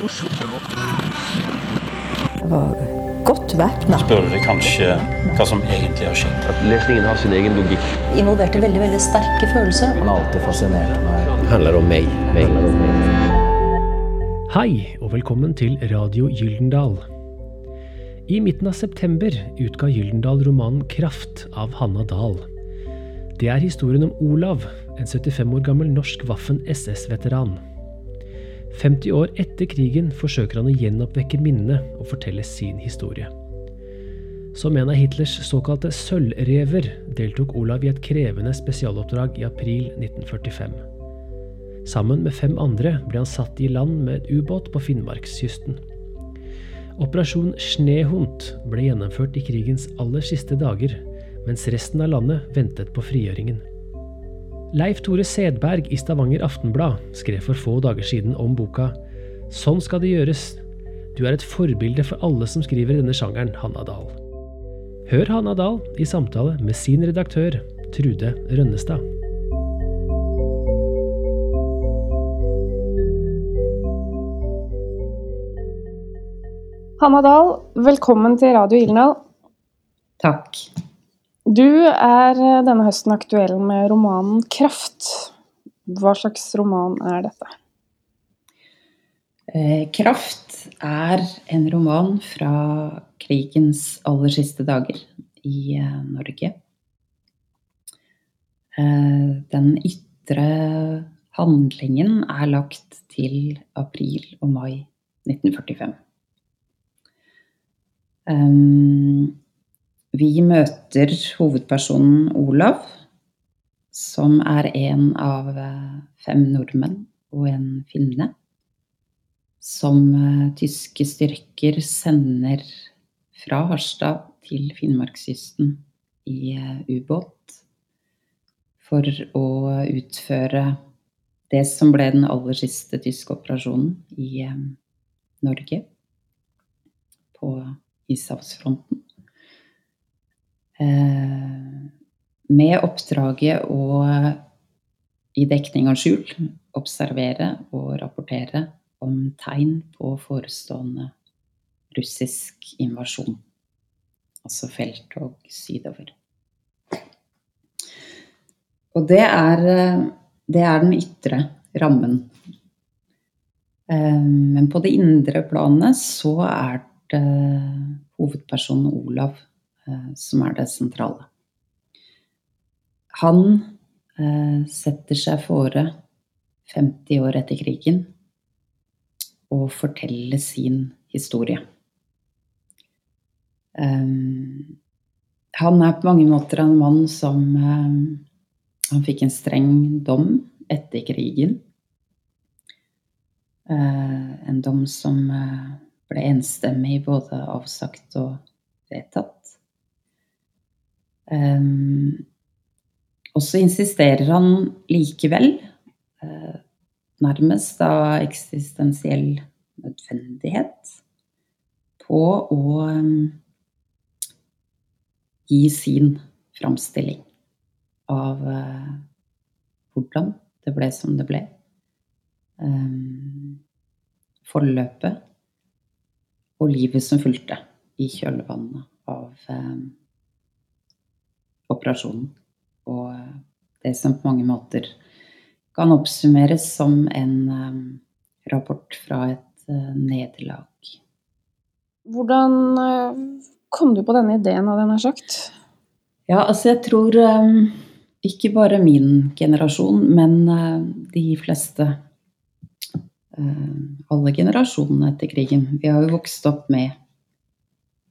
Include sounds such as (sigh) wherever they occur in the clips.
Det var godt væpna. spør dere kanskje hva som egentlig har skjedd. At lesningen har sin egen logikk. Involverte veldig veldig sterke følelser. Han har alltid fascinert meg. Det handler om meg. meg. Hei, og velkommen til Radio Gyldendal. I midten av september utga Gyldendal romanen Kraft av Hanna Dahl. Det er historien om Olav, en 75 år gammel norsk Waffen-SS-veteran. 50 år etter krigen forsøker han å gjenoppvekke minnene og fortelle sin historie. Som en av Hitlers såkalte sølvrever deltok Olav i et krevende spesialoppdrag i april 1945. Sammen med fem andre ble han satt i land med et ubåt på Finnmarkskysten. Operasjon Snehund ble gjennomført i krigens aller siste dager, mens resten av landet ventet på frigjøringen. Leif Tore Sedberg i Stavanger Aftenblad skrev for få dager siden om boka Sånn skal det gjøres. Du er et forbilde for alle som skriver i denne sjangeren, Hanna Dahl. Hør Hanna Dahl i samtale med sin redaktør, Trude Rønnestad. Hanna Dahl, velkommen til Radio Ilendal. Takk. Du er eh, denne høsten aktuell med romanen 'Kraft'. Hva slags roman er dette? Eh, 'Kraft' er en roman fra krigens aller siste dager i eh, Norge. Eh, den ytre handlingen er lagt til april og mai 1945. Um, vi møter hovedpersonen Olav, som er en av eh, fem nordmenn og en finne, som eh, tyske styrker sender fra Harstad til Finnmarkskysten i eh, ubåt for å utføre det som ble den aller siste tyske operasjonen i Norge på ishavsfronten. Eh, med oppdraget å i dekning av skjul observere og rapportere om tegn på forestående russisk invasjon. Altså felttog sydover. Og det er, eh, det er den ytre rammen. Eh, Men på det indre planet så er det hovedpersonen Olav som er det sentrale. Han eh, setter seg fore 50 år etter krigen og forteller sin historie. Um, han er på mange måter en mann som Han fikk en streng dom etter krigen. En dom som ble enstemmig både avsagt og vedtatt. Um, og så insisterer han likevel, uh, nærmest av eksistensiell nødvendighet, på å um, gi sin framstilling av uh, hvordan det ble som det ble. Um, forløpet og livet som fulgte i kjølvannet av eh, operasjonen. Og eh, det som på mange måter kan oppsummeres som en eh, rapport fra et eh, nederlag. Hvordan kom du på denne ideen, hadde jeg nær sagt? Ja, altså jeg tror ikke bare min generasjon, men de fleste Alle generasjonene etter krigen. Vi har jo vokst opp med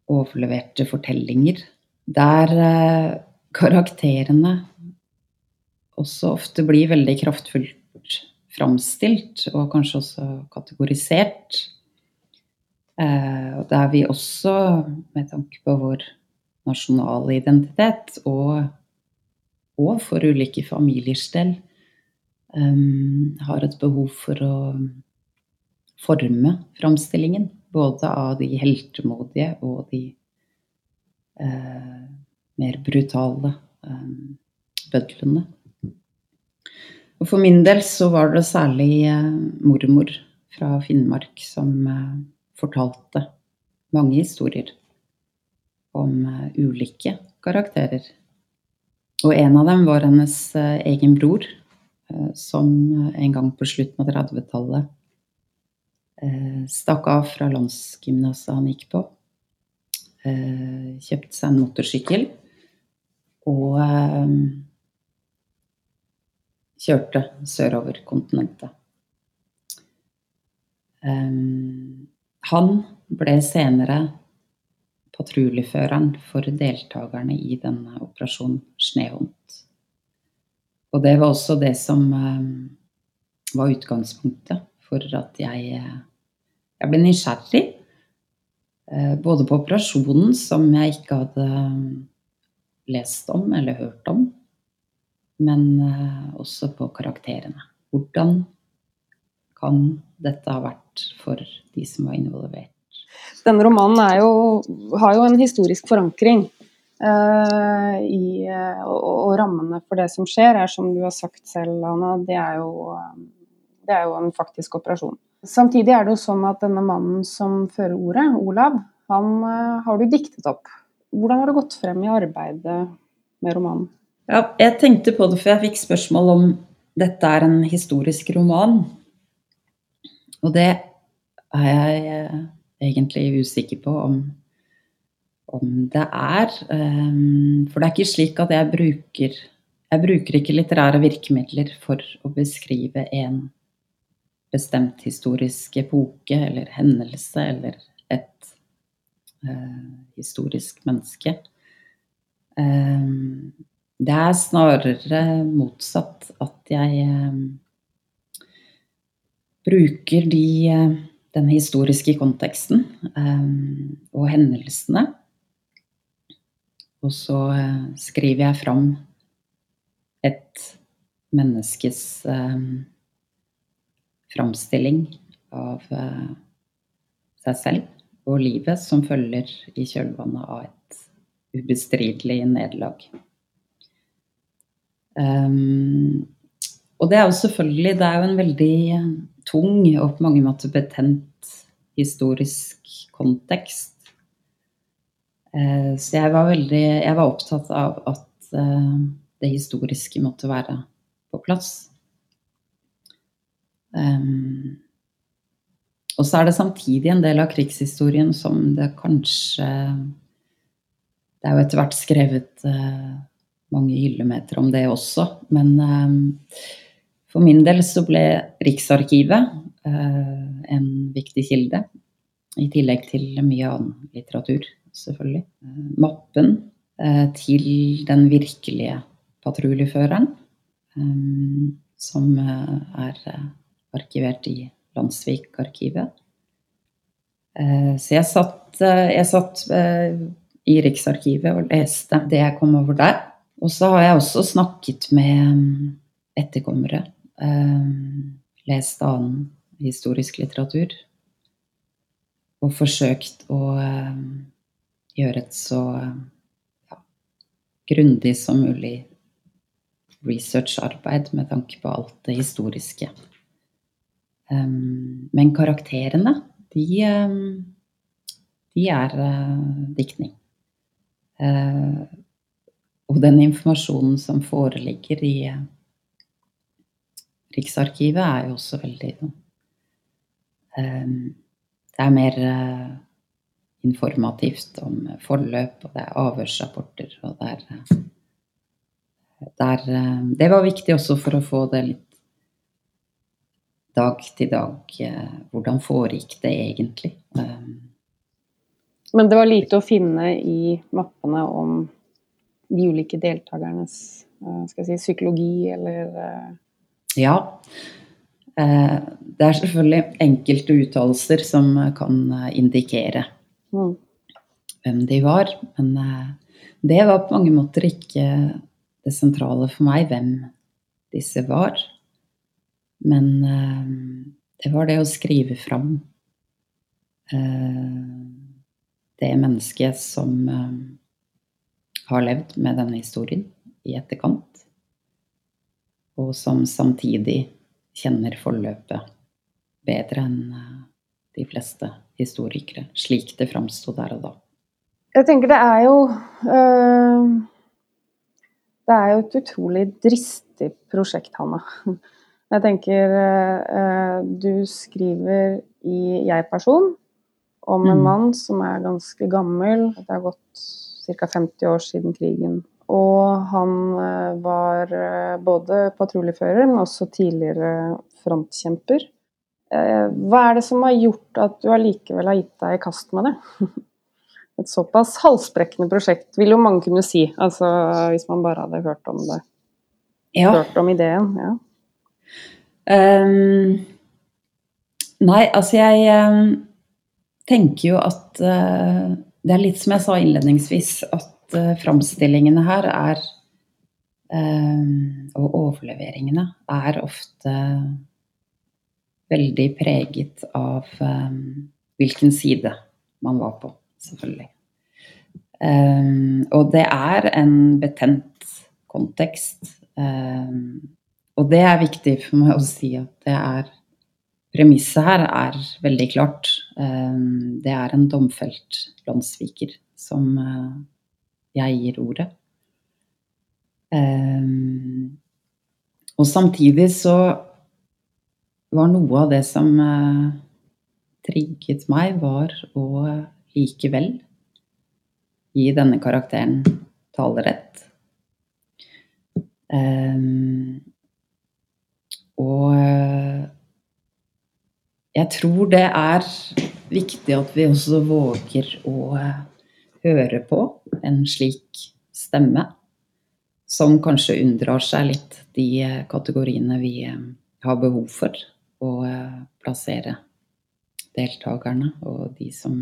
overleverte fortellinger der karakterene også ofte blir veldig kraftfullt framstilt, og kanskje også kategorisert. Eh, der vi også, med tanke på vår nasjonale identitet og, og for ulike familiers del, eh, har et behov for å forme framstillingen. Både av de heltemodige og de eh, mer brutale eh, bødlene. Og for min del så var det særlig eh, mormor fra Finnmark som eh, fortalte mange historier om ulike karakterer. Og en av dem var hennes egen bror, som en gang på slutten av 30-tallet eh, stakk av fra landsgymnaset han gikk på. Kjøpte seg en motorsykkel og eh, kjørte sørover kontinentet. Um, han ble senere patruljeføreren for deltakerne i denne operasjonen Snehånd. Og det var også det som um, var utgangspunktet for at jeg, jeg ble nysgjerrig. Både på operasjonen, som jeg ikke hadde lest om eller hørt om, men uh, også på karakterene. Hvordan kan dette ha vært for de som var involvert? Denne romanen jo, har jo en historisk forankring. Uh, i, uh, og, og, rammene for det som skjer, er som du har sagt selv, Anna, det er jo, det er jo en faktisk operasjon. Samtidig er det jo sånn at denne mannen som fører ordet, Olav, han uh, har du diktet opp. Hvordan har det gått frem i arbeidet med romanen? Ja, jeg tenkte på det, for jeg fikk spørsmål om dette er en historisk roman. Og det er jeg eh, egentlig usikker på om, om det er. Um, for det er ikke slik at jeg bruker Jeg bruker ikke litterære virkemidler for å beskrive en bestemt historisk epoke eller hendelse eller et historisk menneske. Um, det er snarere motsatt at jeg um, bruker de, eh, den historiske konteksten og hendelsene. Og så skriver jeg fram et menneskes framstilling av seg selv og livet som følger i kjølvannet av et ubestridelig nederlag. Um, og det er jo selvfølgelig Det er jo en veldig tung og på mange måter betent historisk kontekst. Uh, så jeg var veldig Jeg var opptatt av at uh, det historiske måtte være på plass. Um, og så er det samtidig en del av krigshistorien som det kanskje Det er jo etter hvert skrevet uh, mange hyllemeter om det også, men um, for min del så ble Riksarkivet eh, en viktig kilde. I tillegg til mye annen litteratur, selvfølgelig. Eh, mappen eh, til den virkelige patruljeføreren, som er arkivert i Landsvik-arkivet. Så jeg satt, jeg satt i Riksarkivet og leste det jeg kom over der. Og så har jeg også snakket med etterkommere Ehm, lest annen historisk litteratur. Og forsøkt å gjøre et så ja, grundig som mulig researcharbeid med tanke på alt det historiske. Um, men karakterene, de, um, de er uh, diktning. Uh, og den informasjonen som foreligger i uh, Riksarkivet er jo også veldig um, Det er mer informativt om forløp, og det er avhørsrapporter, og det er, er uh, Det var viktig også for å få det litt dag til dag. Uh, hvordan foregikk det egentlig? Um, men det var lite å finne i mappene om de ulike deltakernes skal si, psykologi eller ja. Eh, det er selvfølgelig enkelte uttalelser som kan eh, indikere mm. hvem de var. Men eh, det var på mange måter ikke det sentrale for meg, hvem disse var. Men det var det å skrive fram det mennesket som har levd med denne historien i etterkant og som samtidig kjenner forløpet bedre enn eh, de fleste historikere, slik det framsto der og da. Jeg tenker det er jo øh, Det er jo et utrolig dristig prosjekt, Hanna. Jeg tenker øh, Du skriver i jeg-person om en Mm. mann som er ganske gammel. Det har gått ca. 50 år siden krigen. Og han øh, var både patruljefører, men også tidligere frontkjemper. Eh, Hva er det som har gjort at du allikevel har gitt deg i kast med det? (laughs) Et såpass halsbrekkende prosjekt, vil jo mange kunne si. Altså hvis man bare hadde hørt om det. Ja. Hørt om ideen. Ja. Ehm, nei, altså jeg um, tenker jo at uh, Det er litt som jeg sa innledningsvis, at uh, framstillingene her er um, Og overleveringene er ofte veldig preget av hvilken side man var på, selvfølgelig. Og det er en betent kontekst. ehm, og det er viktig for meg å si at det er Premisset her er veldig klart. Ehm, Det er en domfelt landssviker som eh, jeg gir ordet. Ehm, Og samtidig så var noe av det som eh, trigget meg, var å likevel gi denne karakteren talerett. Ehm, og eh, jeg tror det er viktig at vi også våger å eh, høre på en slik stemme, som kanskje unndrar seg litt de eh, kategoriene vi har behov for å plassere deltakerne og de som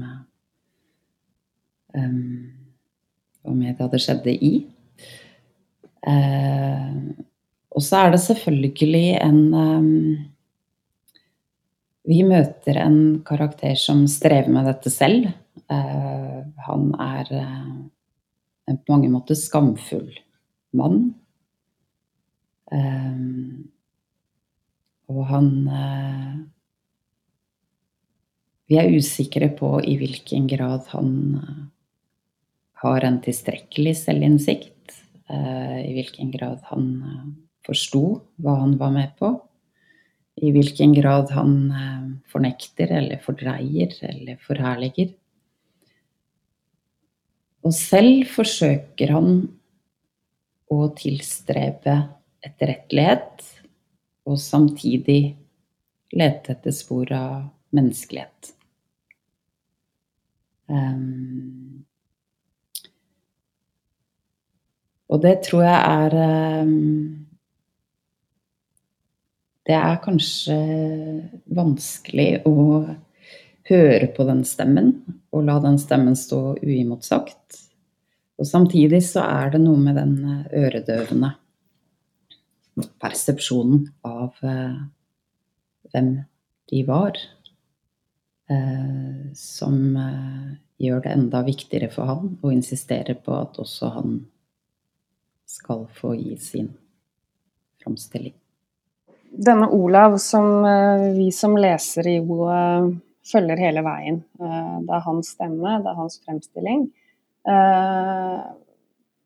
um, var med da det skjedde i. og så er det selvfølgelig en em, vi møter en karakter som strever med dette selv. Eh, han er eh, en på mange måter skamfull mann. Eh, og han Vi er usikre på i hvilken grad han har en tilstrekkelig selvinnsikt. I hvilken grad han forsto hva han var med på i hvilken grad han eh, fornekter eller fordreier eller forherliger. Og selv forsøker han å tilstrebe etterrettelighet, og samtidig lete etter spor av menneskelighet. Um, og det tror jeg er ehm, det er kanskje vanskelig å høre på den stemmen og la den stemmen stå uimotsagt. Og samtidig så er det noe med den øredøvende persepsjonen av eh, hvem de var, eh, som eh, gjør det enda viktigere for han å insistere på at også han skal få gi sin framstilling denne Olav som eh, vi som lesere jo eh, følger hele veien. Eh, det er hans stemme, det er hans fremstilling.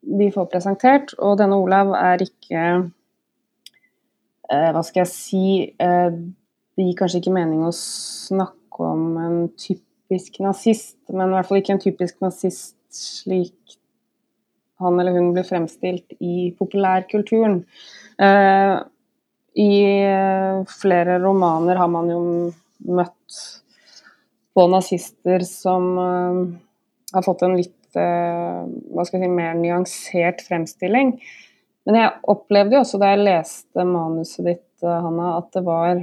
Vi får presentert, og denne Olav er ikke Hva skal jeg si Det gir kanskje ikke mening å snakke om en typisk nazist, men i hvert fall ikke en typisk nazist slik han eller hun blir fremstilt i populærkulturen. I eh, flere romaner har man jo møtt på nazister som uh, har fått en litt uh, hva skal jeg si, mer nyansert fremstilling. Men jeg opplevde jo også da jeg leste manuset ditt, Hanna, at det var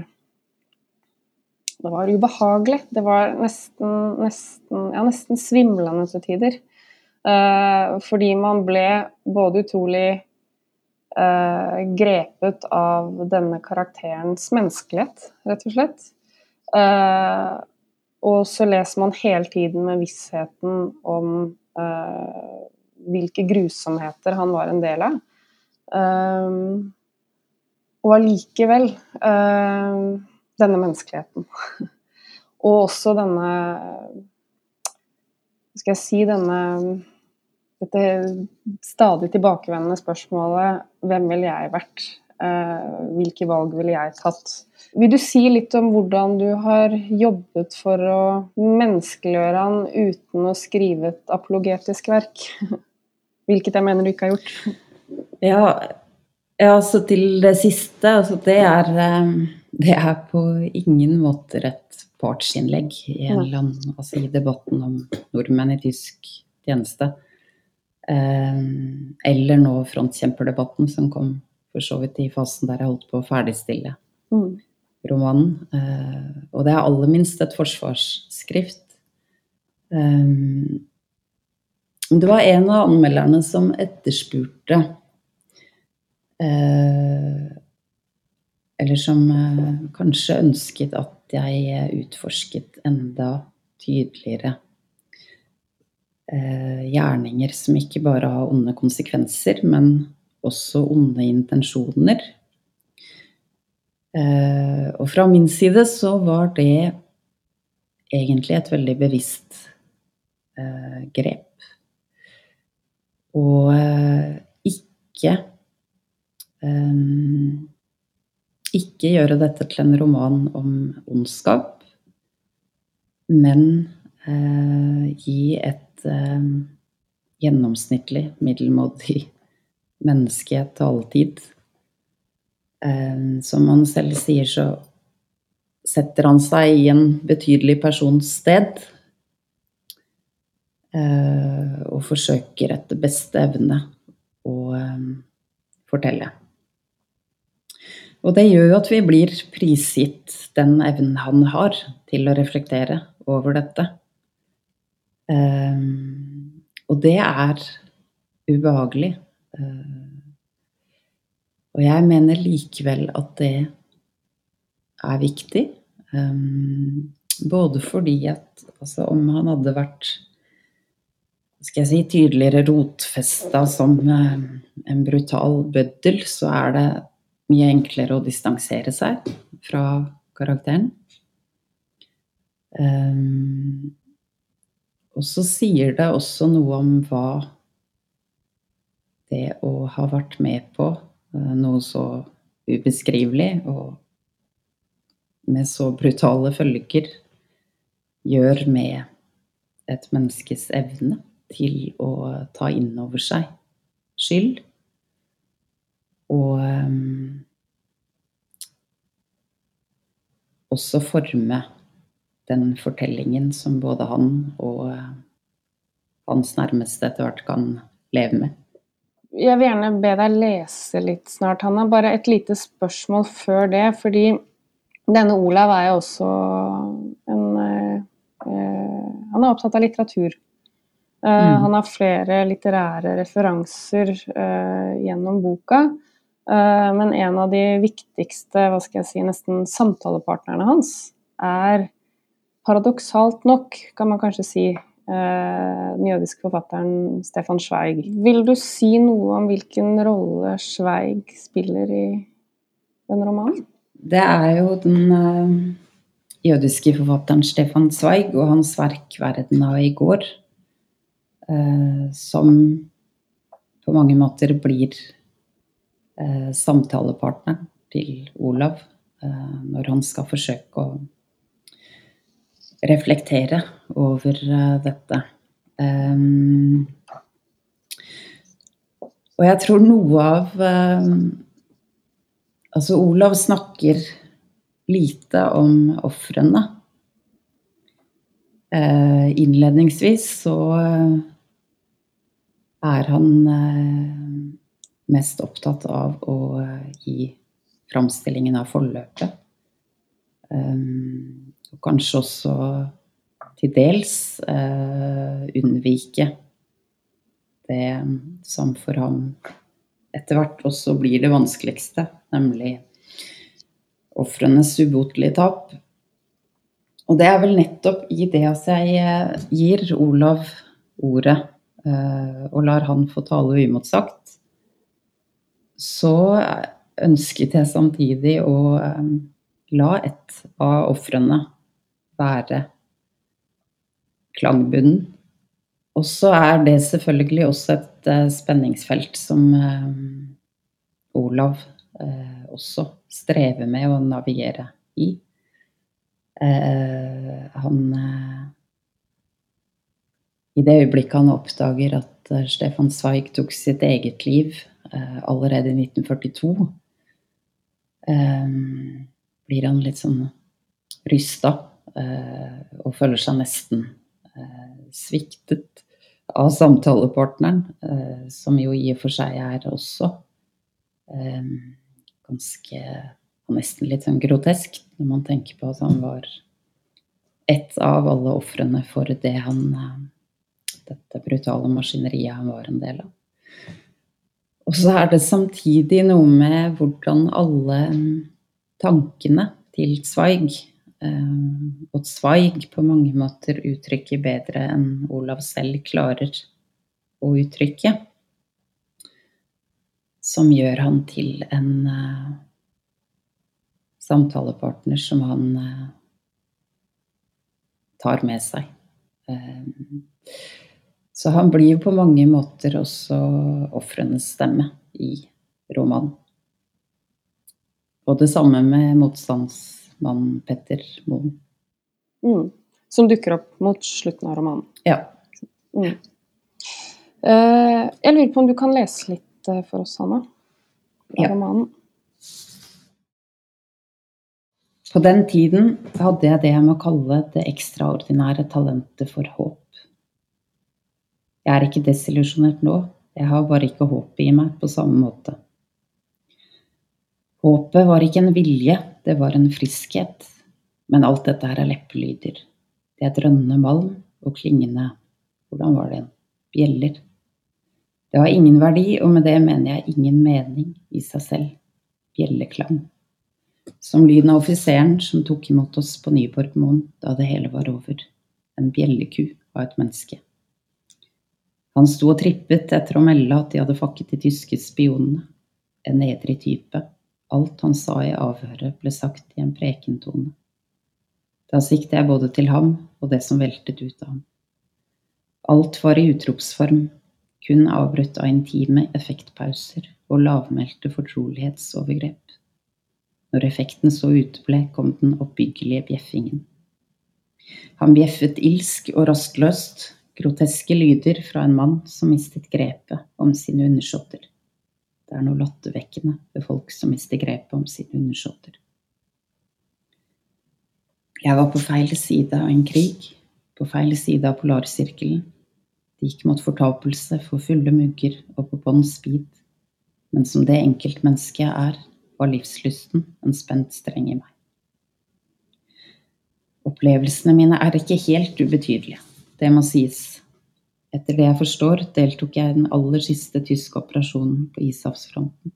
det var ubehagelig. Det var nesten, nesten, ja, nesten svimlende til tider. fordi man ble både utrolig Uh, grepet av denne karakterens menneskelighet, rett og slett. Eh, og så leser man hele tiden med vissheten om eh, hvilke grusomheter han var en del av. og allikevel denne menneskeligheten. (laughs) Og også denne Hva skal jeg si Denne Dette stadig tilbakevendende spørsmålet Hvem ville jeg vært? Eh, hvilke valg ville jeg tatt? Vil du si litt om hvordan du har jobbet for å menneskeliggjøre han uten å skrive et apologetisk verk? (laughs) Hvilket jeg mener du ikke har gjort. Ja, ja altså til det siste. Altså det, er, eh, det er på ingen måte et partsinnlegg i, altså i debatten om nordmenn i tysk tjeneste. Eh, eller nå frontkjemperdebatten som kom for så vidt i fasen der jeg holdt på å ferdigstille mm. romanen. Eh, og det er aller minst et forsvarsskrift. Um, det var en av anmelderne som etterspurte eh, Eller som eh, kanskje ønsket at jeg utforsket enda tydeligere gjerninger som ikke bare har onde konsekvenser, men også onde intensjoner. Eh, og fra min side så var det egentlig et veldig bevisst eh, grep. Og eh, ikke ikke gjøre dette til en roman om ondskap, men gi et gjennomsnittlig, middelmådig (laughs) menneske til all tid. Som han selv sier, så setter han seg i en betydelig persons sted. Eh, og forsøker etter beste evne å fortelle. Og det gjør jo at vi blir prisgitt den evnen han har til å reflektere over dette. Og det er ubehagelig. Eh, og jeg mener likevel at det er viktig. Um, både fordi at altså, om han hadde vært skal jeg si, tydeligere rotfesta som uh, en brutal bøddel, så er det mye enklere å distansere seg fra karakteren. Um, og så sier det også noe om hva det å ha vært med på uh, noe så ubeskrivelig og med så brutale følger gjør med et menneskes evne til å ta inn over seg skyld. Og um, også forme den fortellingen som både han og uh, hans nærmeste etter hvert kan leve med. Jeg vil gjerne be deg lese litt snart, Hanna. Bare et lite spørsmål før det. Fordi denne Olav er jo også en eh, eh, Han er opptatt av litteratur. Uh, mm. Han har flere litterære referanser uh, gjennom boka. Uh, men en av de viktigste hva skal jeg si, nesten samtalepartnerne hans er paradoksalt nok, kan man kanskje si, eh, den jødiske forfatteren Stefan Zweig. Vil du si noe om hvilken rolle Zweig spiller i den romanen? Det er jo den uh, jødiske forfatteren Stefan Zweig og hans verk 'Verden av i går' uh, som på mange måter blir samtalepartneren til Olav når han skal forsøke å reflektere over dette. Um, og jeg tror noe av Altså, Olav snakker lite om ofrene. Eh, innledningsvis så eh, er han eh, mest opptatt av å eh, gi framstillingen av forløpet. Eh, og kanskje også til dels eh, unnvike det som for ham etter hvert også blir det vanskeligste, nemlig ofrenes ubotelige tap. Og det er vel nettopp i det at jeg eh, gir Olav ordet eh, og lar han få tale uimotsagt, så ønsket jeg samtidig å eh, la et av ofrene være klangbunnen. Og så er det selvfølgelig også et uh, spenningsfelt som uh, Olav uh, også strever med å navigere i. han I det øyeblikket han oppdager at Stefan Zweig tok sitt eget liv allerede i 1942, blir han litt sånn rysta og føler seg nesten sviktet av samtalepartneren, eh, som jo i og for seg er også eh, ganske Nesten litt sånn grotesk når man tenker på at han var ett av alle ofrene for det han eh, Dette brutale maskineriet han var en del av. Og så er det samtidig noe med hvordan alle tankene til Zweig og eh, Zweig på mange måter uttrykker bedre enn Olav selv klarer å uttrykke. Som gjør han til en uh, samtalepartner som han uh, tar med seg. Uh, så han blir jo på mange måter også ofrenes stemme i romanen. Og det samme med motstands mann Petter Moen. Mm. Som dukker opp mot slutten av romanen. Ja. Mm. Uh, jeg lurer på om du kan lese litt uh, for oss, Hanna, fra ja. romanen? På den tiden hadde jeg det jeg må kalle det ekstraordinære talentet for håp. Jeg er ikke desillusjonert nå, jeg har bare ikke håpet i meg på samme måte. Håpet var ikke en vilje, det var en friskhet. Men alt dette her er leppelyder. Det er drønnende malm og klingende Hvordan var det? Bjeller. Det har ingen verdi, og med det mener jeg ingen mening i seg selv. Bjelleklang. Som lyden av offiseren som tok imot oss på Nyborgmoen da det hele var over. En bjelleku av et menneske. Han sto og trippet etter å melde at de hadde fakket de tyske spionene. En nedrig type Alt han sa i avhøret, ble sagt i en prekentone. Da sikter jeg både til ham og det som veltet ut av ham. Alt var i utropsform, kun avbrutt av intime effektpauser og lavmælte fortrolighetsovergrep. Når effekten så uteble, kom den oppbyggelige bjeffingen. Han bjeffet ilsk og rastløst, groteske lyder fra en mann som mistet grepet om sine undersåtter. Det er noe lottevekkende ved folk som mister grepet om sine undersåtter. Jeg var på feil side av en krig, på feil side av polarsirkelen. Det gikk mot fortapelse for fulle mugger og på bånn speed. Men som det enkeltmennesket jeg er, var livslysten en spent streng i meg. Opplevelsene mine er ikke helt ubetydelige, det må sies. Etter det jeg forstår, deltok jeg i den aller siste tyske operasjonen på ishavsfronten.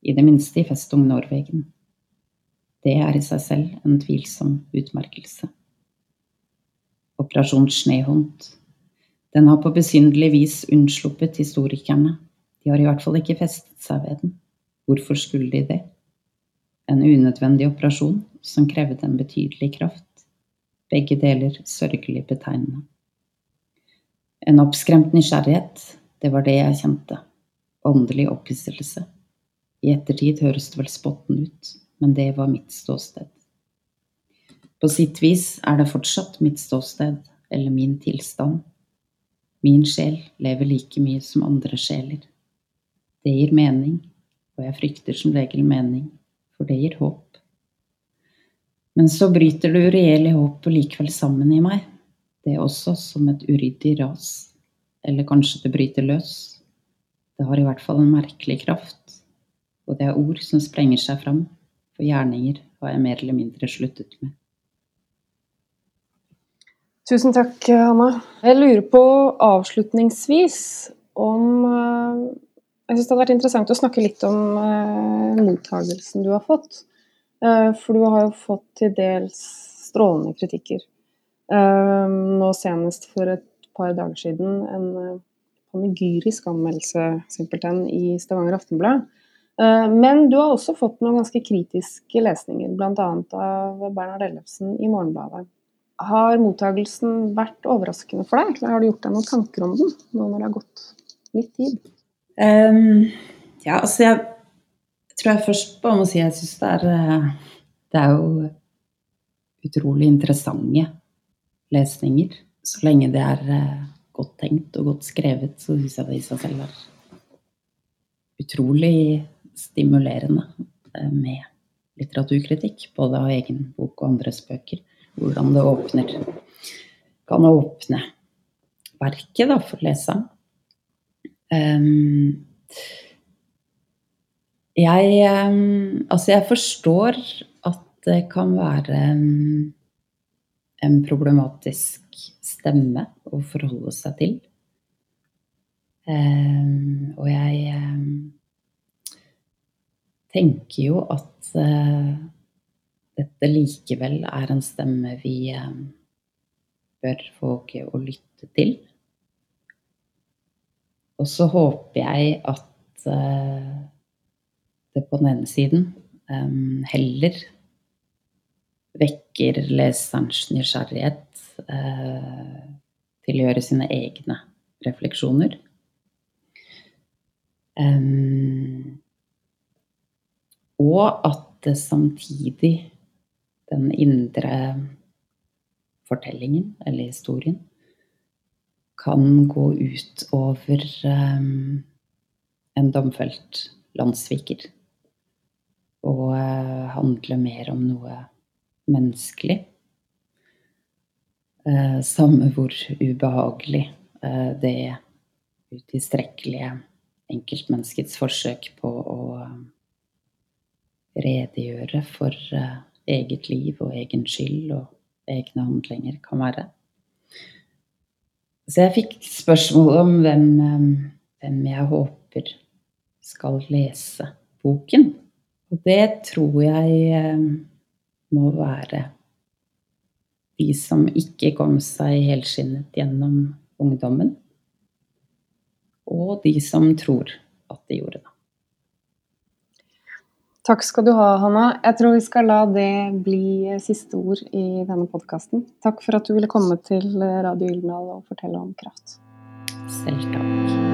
I det minste i Festung Norwegen. Det er i seg selv en tvilsom utmerkelse. Operasjon Snehund. Den har på besynderlig vis unnsluppet historikerne. De har i hvert fall ikke festet seg ved den. Hvorfor skulle de det? En unødvendig operasjon som krevde en betydelig kraft. Begge deler sørgelig betegnende. En oppskremt nysgjerrighet, det var det jeg kjente. Åndelig opphisselse. I ettertid høres det vel spotten ut, men det var mitt ståsted. På sitt vis er det fortsatt mitt ståsted, eller min tilstand. Min sjel lever like mye som andre sjeler. Det gir mening, og jeg frykter som regel mening, for det gir håp. Men så bryter det uregjerlige håpet likevel sammen i meg, det er også som et uryddig ras. Eller kanskje det bryter løs. Det har i hvert fall en merkelig kraft. Og det er ord som sprenger seg fram, for gjerninger har jeg mer eller mindre sluttet med. Tusen takk, Hanna. Jeg lurer på avslutningsvis om eh, Jeg syns det hadde vært interessant å snakke litt om uh, mottagelsen du har fått. Uh, for du har jo fått til dels strålende kritikker nå senest for et par dager siden en eh, panegyrisk anmeldelse simpelthen i Stavanger Aftenblad. Eh, men du har også fått noen ganske kritiske lesninger, bl.a. av Bernhard Ellefsen i Morgenbladet. Har mottagelsen vært overraskende for deg? Eller har du gjort deg noen tanker om den, nå når det har gått litt tid? Um, ja, altså jeg tror jeg først bare må si jeg syns det er eh, Det er jo utrolig interessante lesninger. Så lenge det er eh, godt tenkt og godt skrevet, så syns jeg det i seg selv er utrolig stimulerende eh, med litteraturkritikk. Både av egen bok og andres bøker hvordan det åpner kan åpne verket da, for leseren. Um, jeg um, Altså, jeg forstår at det kan være um, en problematisk stemme å forholde seg til. og jeg tenker jo at uh, dette likevel er en stemme vi eh, bør våge å lytte til. Og så håper jeg at eh, det på den ene siden eh, vekker leserens nysgjerrighet til å gjøre sine egne refleksjoner. og at det samtidig den indre fortellingen, eller historien, kan gå ut over um, en domfelt landssviker. Og handle mer om noe menneskelig. Uh, samme hvor ubehagelig uh, det utilstrekkelige enkeltmenneskets forsøk på å redegjøre for eget liv og egen skyld og egne handlinger kan være. Så jeg fikk spørsmål om hvem, hvem jeg håper skal lese boken. Og det tror jeg må være de som ikke kom seg helskinnet gjennom ungdommen, og de som tror at de gjorde det. Takk skal du ha, Hanna. Jeg tror vi skal la det bli siste ord i denne podkasten. Takk for at du ville komme til Radio Gyldendal og fortelle om kraft. Selv takk.